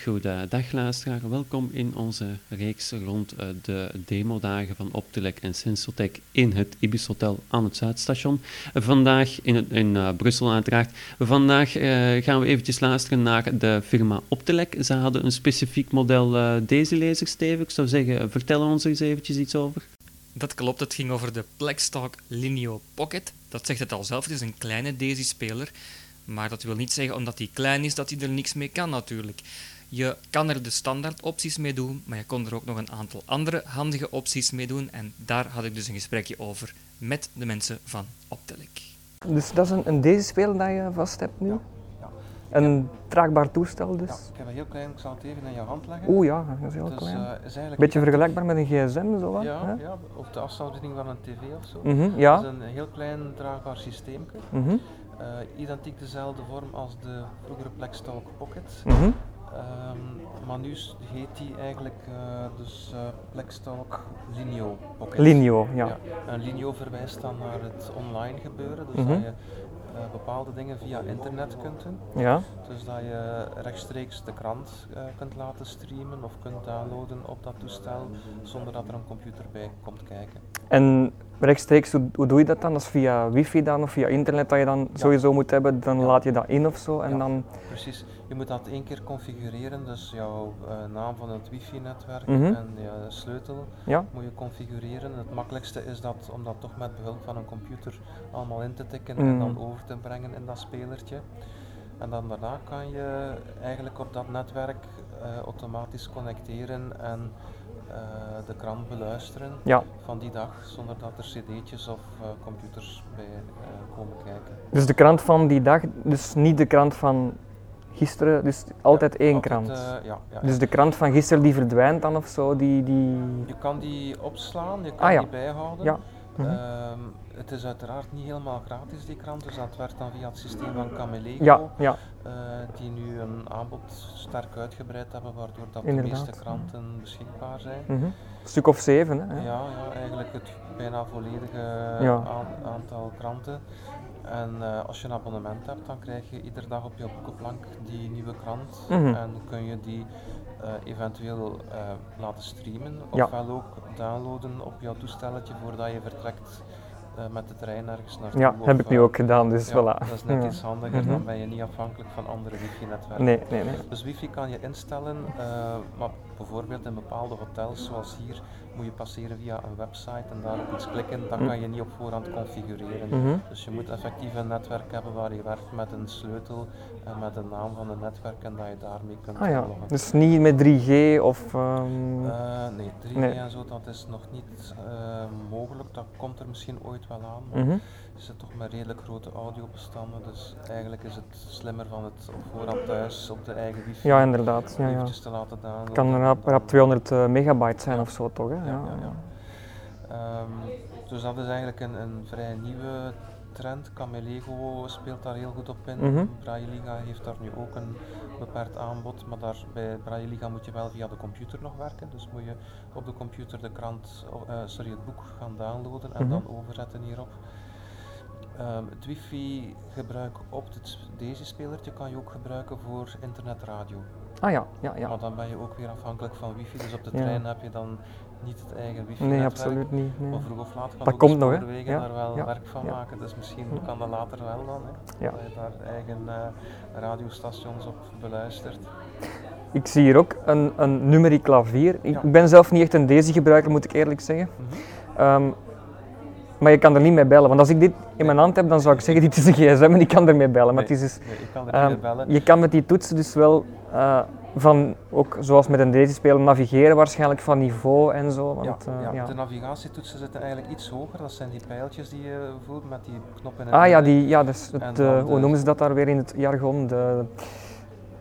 Goedendag luisteraar, welkom in onze reeks rond uh, de demodagen van Optelec en Sensotec in het Ibis Hotel aan het Zuidstation. Vandaag in, in uh, Brussel uiteraard. Vandaag uh, gaan we eventjes luisteren naar de firma Optelec. Ze hadden een specifiek model deze lezer, Steven. Ik zou zeggen, vertel ons eens eventjes iets over. Dat klopt, het ging over de Plextalk Lineo Pocket. Dat zegt het al zelf, het is een kleine Daisy-speler. Maar dat wil niet zeggen omdat die klein is dat hij er niks mee kan natuurlijk. Je kan er de standaard opties mee doen, maar je kon er ook nog een aantal andere handige opties mee doen. En daar had ik dus een gesprekje over met de mensen van Optelec. Dus dat is een, een deze speel dat je vast hebt nu? Ja. ja. Een traagbaar toestel dus? Ja, ik heb een heel klein, ik zal het even in je hand leggen. Oeh ja, dat is heel dus, klein. Uh, is Beetje vergelijkbaar met een gsm zo wat? Ja, ja, of de afstandsbediening van een tv of zo. Mm -hmm, ja. Het is een heel klein draagbaar systeem. Mm -hmm. uh, identiek dezelfde vorm als de vroegere Plextalk Pocket. Mm -hmm. Um, maar nu heet die eigenlijk uh, dus uh, Blackstalk Linio Pocket. Linio, ja. ja. En Linio verwijst dan naar het online gebeuren, dus mm -hmm. dat je uh, bepaalde dingen via internet kunt doen. Ja. Dus dat je rechtstreeks de krant kunt laten streamen of kunt downloaden op dat toestel zonder dat er een computer bij komt kijken. En rechtstreeks, hoe, hoe, doe je dat dan? Dat is via wifi dan of via internet dat je dan ja. sowieso moet hebben, dan ja. laat je dat in of zo en ja, dan... Precies, je moet dat één keer configureren, dus jouw uh, naam van het wifi-netwerk mm -hmm. en je sleutel moet je configureren. Het makkelijkste is dat om dat toch met behulp van een computer allemaal in te tikken mm. en dan over te brengen in dat spelertje. En dan daarna kan je eigenlijk op dat netwerk uh, automatisch connecteren en de krant beluisteren ja. van die dag, zonder dat er cd'tjes of uh, computers bij uh, komen kijken. Dus de krant van die dag, dus niet de krant van gisteren, dus altijd ja, één altijd, krant. ja, ja, dus de krant van gisteren die verdwijnt dan of zo, die... die... Je kan die opslaan, je kan ah, die bijhouden. Ja. Mm -hmm. um, het is uiteraard niet helemaal gratis die krant, dus dat werkt dan via het systeem van Camelego, ja, ja. Uh, die nu een aanbod sterk uitgebreid hebben, waardoor dat Inderdaad. de meeste kranten beschikbaar zijn. Mm -hmm. Een stuk of zeven, hè? Ja, ja eigenlijk het bijna volledige ja. aantal kranten. En uh, als je een abonnement hebt, dan krijg je iedere dag op je boekenplank die nieuwe krant mm -hmm. en kun je die uh, eventueel laten streamen, ofwel ja. ook downloaden op jouw toestelletje voordat je vertrekt uh, met de trein ergens naartoe. Ja, heb ik nu ook gedaan, dus ja, voilà. Dat is net iets handiger, mm -hmm. dan ben je niet afhankelijk van andere wifi-netwerken. Nee, nee, nee. Dus wifi kan je instellen, uh, maar bijvoorbeeld in bepaalde hotels zoals hier moet je passeren via een website en daarop iets klikken, dat Mm. kan je niet op voorhand configureren. Mm -hmm. Dus je moet effectief een netwerk hebben waar je werkt met een sleutel en met de naam van het netwerk en dat je daarmee kunt ah, ja. loggen. Dus niet met 3G of... Um... Uh, nee, 3G Nee. en zo, dat is nog niet uh, mogelijk. Dat komt er misschien ooit wel aan, maar Mhm. je zit toch met redelijk grote audiobestanden. Dus eigenlijk is het slimmer van het op voorhand thuis op de eigen wifi Ja, inderdaad. Ja, ja. te laten downloaden. Kan rap, rap 200 uh, megabyte zijn of zo toch? Hè? Ja, ja, ja. Ehm, dus dat is eigenlijk een, een vrij nieuwe trend. Camelego speelt daar heel goed op in. Mhm. Braille Liga heeft daar nu ook een beperkt aanbod, maar daar, bij Braille Liga moet je wel via de computer nog werken. Dus moet je op de computer de krant, uh, sorry, het boek gaan downloaden en Mhm. dan overzetten hierop. Ehm, het wifi gebruik op het, deze spelertje kan je ook gebruiken voor internetradio. Ah ja, ja, ja. Maar dan ben je ook weer afhankelijk van wifi, dus op de Ja. trein heb je dan niet het eigen wifi Nee, absoluut niet. Nee. Maar vroeg of laat gaan Dat komt nog, hè? Ja, daar wel ja, werk van ja. maken, dus misschien kan dat later wel dan, hè? Ja. dat je daar eigen uh, radiostations op beluistert. Ik zie hier ook een, een numeriek klavier. Ik ben zelf niet echt een Daisy gebruiker, moet ik eerlijk zeggen. Mhm. Um, maar je kan er niet mee bellen. Want als ik dit in mijn hand heb, dan zou ik zeggen, dit is een gsm en ik kan ermee bellen. Maar Nee, het is dus, nee, ik kan er um, niet mee bellen. je kan met die toetsen dus wel uh, van, ook zoals met een Daisy spelen, navigeren waarschijnlijk van niveau en zo. Want, ja, uh, ja, ja. de navigatietoetsen zitten eigenlijk iets hoger. Dat zijn die pijltjes die je voelt met die knop in het Ah ja, die, ja dus het, de- hoe noemen ze dat daar weer in het jargon? De,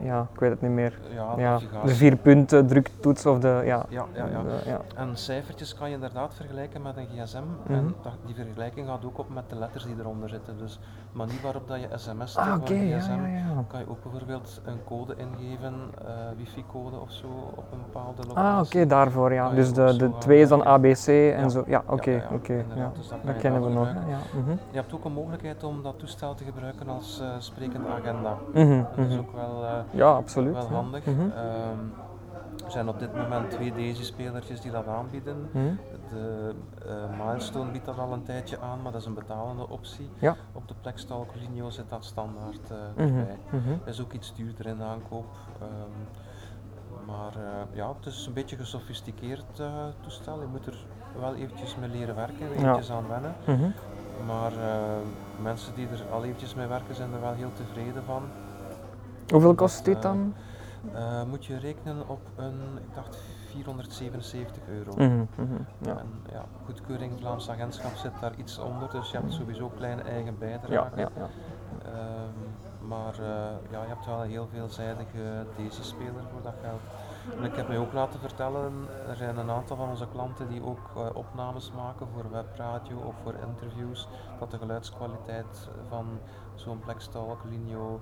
ja, ik weet het niet meer. Ja, de vier punten druktoets of de, ja. Ja, ja, ja. de- ja. En cijfertjes kan je inderdaad vergelijken met een gsm. Mhm. En dat, die vergelijking gaat ook op met de letters die eronder zitten. Dus de manier waarop dat je sms Ah, oké, een ja, gsm, ja, kan je ook bijvoorbeeld een code ingeven, eh, wifi-code of zo, op een bepaalde locatie. Ah, oké, daarvoor ja. Dus de, de twee is dan. ABC en zo. Ja, oké, ja, oké. ja. dus dat kennen we nog. mhm. Je hebt ook een mogelijkheid om dat toestel te gebruiken als eh, sprekende agenda. Mhm, Dat is mhm. ook wel eh, ja, absoluut, wel handig. Mhm. Ehm, er zijn op dit moment twee Daisy-spelertjes die dat aanbieden. Mhm. De uh, Milestone biedt dat al een tijdje aan, maar dat is een betalende optie. Ja. Op de Plextalk Linio zit dat standaard uh, erbij. is ook iets duurder in de aankoop. Ehm, maar uh, ja, het is een beetje een gesofisticeerd toestel. Je moet er wel eventjes mee leren werken, eventjes aan wennen. Maar mensen die er al eventjes mee werken zijn er wel heel tevreden van. Hoeveel kost dit dan? Uh, moet je rekenen op een, ik dacht 477 euro. Mm -hmm, ja. En ja, goedkeuring Vlaams agentschap zit daar iets onder, dus je hebt sowieso kleine eigen bijdrage. Ja, ja, ja. Um, maar uh, ja, je hebt wel een heel veelzijdige deze-speler voor dat geld. En ik heb mij ook laten vertellen, er zijn een aantal van onze klanten die ook opnames maken voor webradio of voor interviews, dat de geluidskwaliteit van zo'n Blackstalk Linio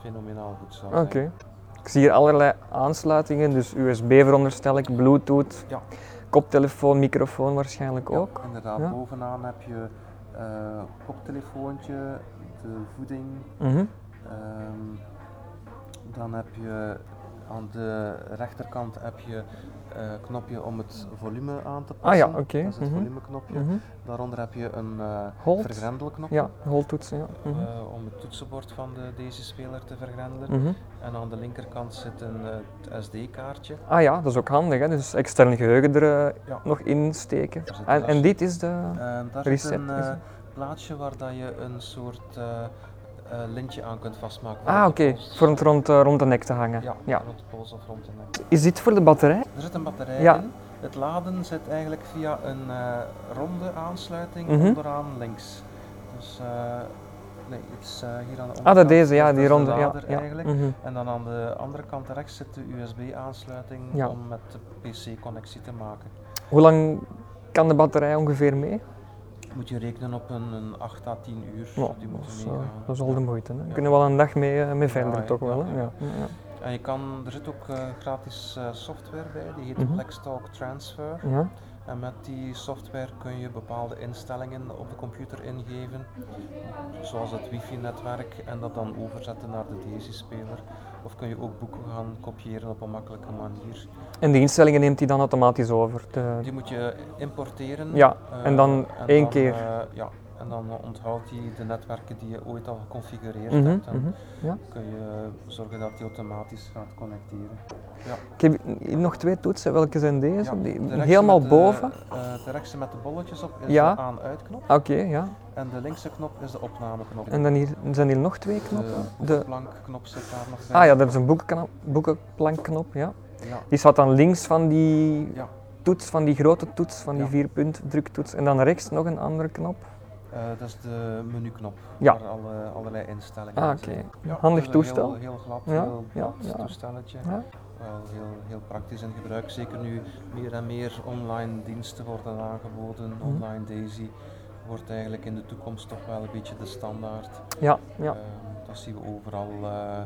fenomenaal goed zijn. Oké. Ik zie hier allerlei aansluitingen, dus USB veronderstel ik, Bluetooth, ja. koptelefoon, microfoon waarschijnlijk ook. Ja, inderdaad, bovenaan heb je uh, koptelefoontje, de voeding. Mm -hmm. um, dan heb je aan de rechterkant heb je uh, knopje om het volume aan te passen. Ah ja, oké. Dat is het mm -hmm. volumeknopje. Mm -hmm. Daaronder heb je een uh, vergrendelknopje. Ja, holdtoets. Ja. Mm -hmm. uh, om het toetsenbord van de, deze speler te vergrendelen. Mhm. En aan de linkerkant zit een SD-kaartje. Ah ja, dat is ook handig. Hè? Dus extern geheugen er ja. nog in steken. En, en, dit is de daar recept? Zit een plaatsje waar dat je een soort lintje aan kunt vastmaken. Ah, oké. Voor het rond, uh, rond de nek te hangen. Ja, ja, rond de pols of rond de nek. Is dit voor de batterij? Er zit een batterij ja. in. Het laden zit eigenlijk via een uh, ronde aansluiting mm -hmm. onderaan links. Dus nee, iets hier aan de onderkant. Ah, dat deze, ja, die ronde. Ja, eigenlijk. Mm -hmm. En dan aan de andere kant rechts zit de USB-aansluiting ja. om met de PC-connectie te maken. Hoe lang kan de batterij ongeveer mee? Moet je rekenen op een, een 8 à 10 uur. Ja, die dat, is, uh, dat is al de moeite. Hè. Ja. Kunnen wel een dag mee, uh, mee verder, toch wel. Hè? Ja. En je kan, er zit ook uh, gratis software bij, die heet mm -hmm. Blackstalk Transfer. En met die software kun je bepaalde instellingen op de computer ingeven, zoals het wifi-netwerk, en dat dan overzetten naar de DAISY-speler. Of kun je ook boeken gaan kopiëren op een makkelijke manier. En die instellingen neemt hij dan automatisch over? De... Die moet je importeren. Ja, en dan en één dan, keer? Uh, ja, en dan onthoudt hij de netwerken die je ooit al geconfigureerd mm -hmm, hebt. En mm -hmm, ja. kun je zorgen dat hij automatisch gaat connecteren. Ja. Ik heb nog twee toetsen. Welke zijn deze? Ja, die, de helemaal de, boven? Uh, de rechtse met de bolletjes op is ja. de aan-uitknop. Oké, okay, ja. En de linkse knop is de opnameknop. En dan hier, zijn hier nog twee knoppen? De boekenplankknop zit daar nog bij. Ah ja, dat is een boekenplankknop, ja. ja. Die staat dan links van die ja. toets, van die grote toets, van die ja. vier punt druktoets. En dan rechts nog een andere knop. Uh, dat is de menuknop, ja. waar alle, allerlei instellingen ah, oké. Okay. Ja, Handig toestel. Heel, heel glad, ja. heel glad ja. toestelletje. Wel heel, heel praktisch in gebruik. Zeker nu meer en meer online diensten worden aangeboden. Mm. Online Daisy wordt eigenlijk in de toekomst toch wel een beetje de standaard. Ja, ja. Uh, dat zien we overal uh,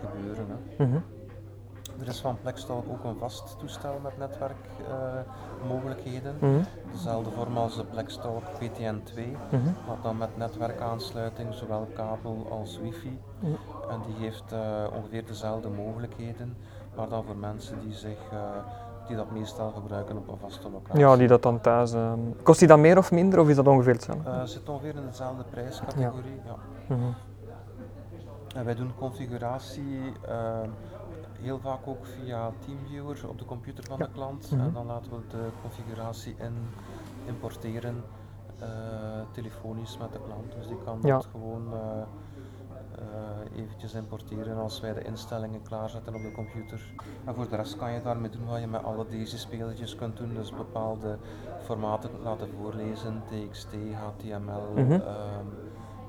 gebeuren. Hè. Mm -hmm. Er is van Plextalk ook een vast toestel met netwerkmogelijkheden. Uh, mm -hmm. Dezelfde vorm als de Plextalk PTN2, mm -hmm. maar dan met netwerkaansluiting, zowel kabel als wifi. Mhm. En die heeft uh, ongeveer dezelfde mogelijkheden, maar dan voor mensen die zich uh, die dat meestal gebruiken op een vaste locatie. Ja, die dat dan thuis. Uh, kost die dan meer of minder of is dat ongeveer hetzelfde? Uh, zit ongeveer in dezelfde prijscategorie. Ja. ja. Mm -hmm. En wij doen configuratie uh, heel vaak ook via TeamViewer op de computer van ja. de klant. Mm -hmm. En dan laten we de configuratie in importeren telefonisch met de klant. Dus die kan ja. dat gewoon uh, eventjes importeren als wij de instellingen klaarzetten op de computer. En voor de rest kan je daarmee doen wat je met alle deze spelertjes kunt doen. Dus bepaalde formaten laten voorlezen, TXT, HTML, mm -hmm. uh,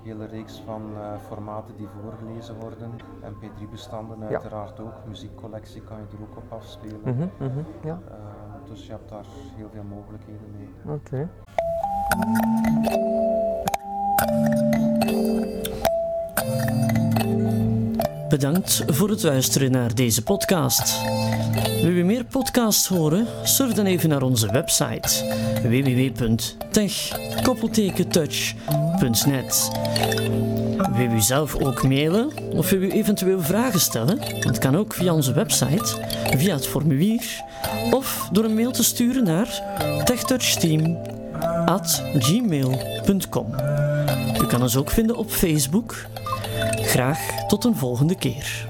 hele reeks van uh, formaten die voorgelezen worden. MP3-bestanden uiteraard ja. ook, muziekcollectie kan je er ook op afspelen. Mm -hmm, mm -hmm, ja. dus je hebt daar heel veel mogelijkheden mee. Oké. Bedankt voor het luisteren naar deze podcast. Wil je meer podcasts horen? Surf dan even naar onze website Wil u zelf ook mailen of wil u eventueel vragen stellen? Dat kan ook via onze website, via het formulier of door een mail te sturen naar techtouchteam.gmail.com. U kan ons ook vinden op Facebook. Graag tot een volgende keer.